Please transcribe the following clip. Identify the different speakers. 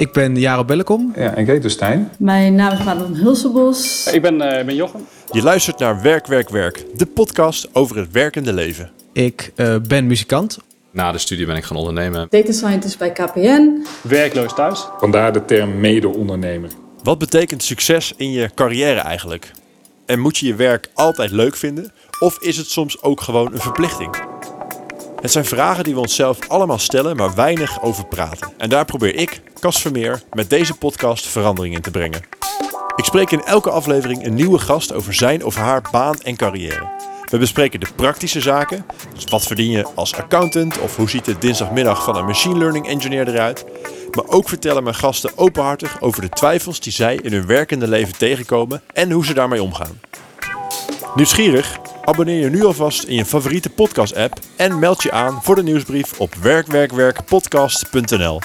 Speaker 1: Ik ben Jaro Bellekom.
Speaker 2: Ja, en Gator Stijn.
Speaker 3: Mijn naam is Madelon Hulsebos.
Speaker 4: Ik ben, uh, ben Jochem.
Speaker 5: Je luistert naar Werk, Werk, Werk, de podcast over het werkende leven.
Speaker 1: Ik uh, ben muzikant.
Speaker 6: Na de studie ben ik gaan ondernemen.
Speaker 3: Data scientist bij KPN.
Speaker 4: Werkloos thuis.
Speaker 2: Vandaar de term mede-ondernemer.
Speaker 5: Wat betekent succes in je carrière eigenlijk? En moet je je werk altijd leuk vinden? Of is het soms ook gewoon een verplichting? Het zijn vragen die we onszelf allemaal stellen, maar weinig over praten. En daar probeer ik, Cas Vermeer, met deze podcast verandering in te brengen. Ik spreek in elke aflevering een nieuwe gast over zijn of haar baan en carrière. We bespreken de praktische zaken, dus wat verdien je als accountant of hoe ziet de dinsdagmiddag van een machine learning engineer eruit. Maar ook vertellen mijn gasten openhartig over de twijfels die zij in hun werkende leven tegenkomen en hoe ze daarmee omgaan. Nieuwsgierig? Abonneer je nu alvast in je favoriete podcast-app en meld je aan voor de nieuwsbrief op werkwerkwerkpodcast.nl.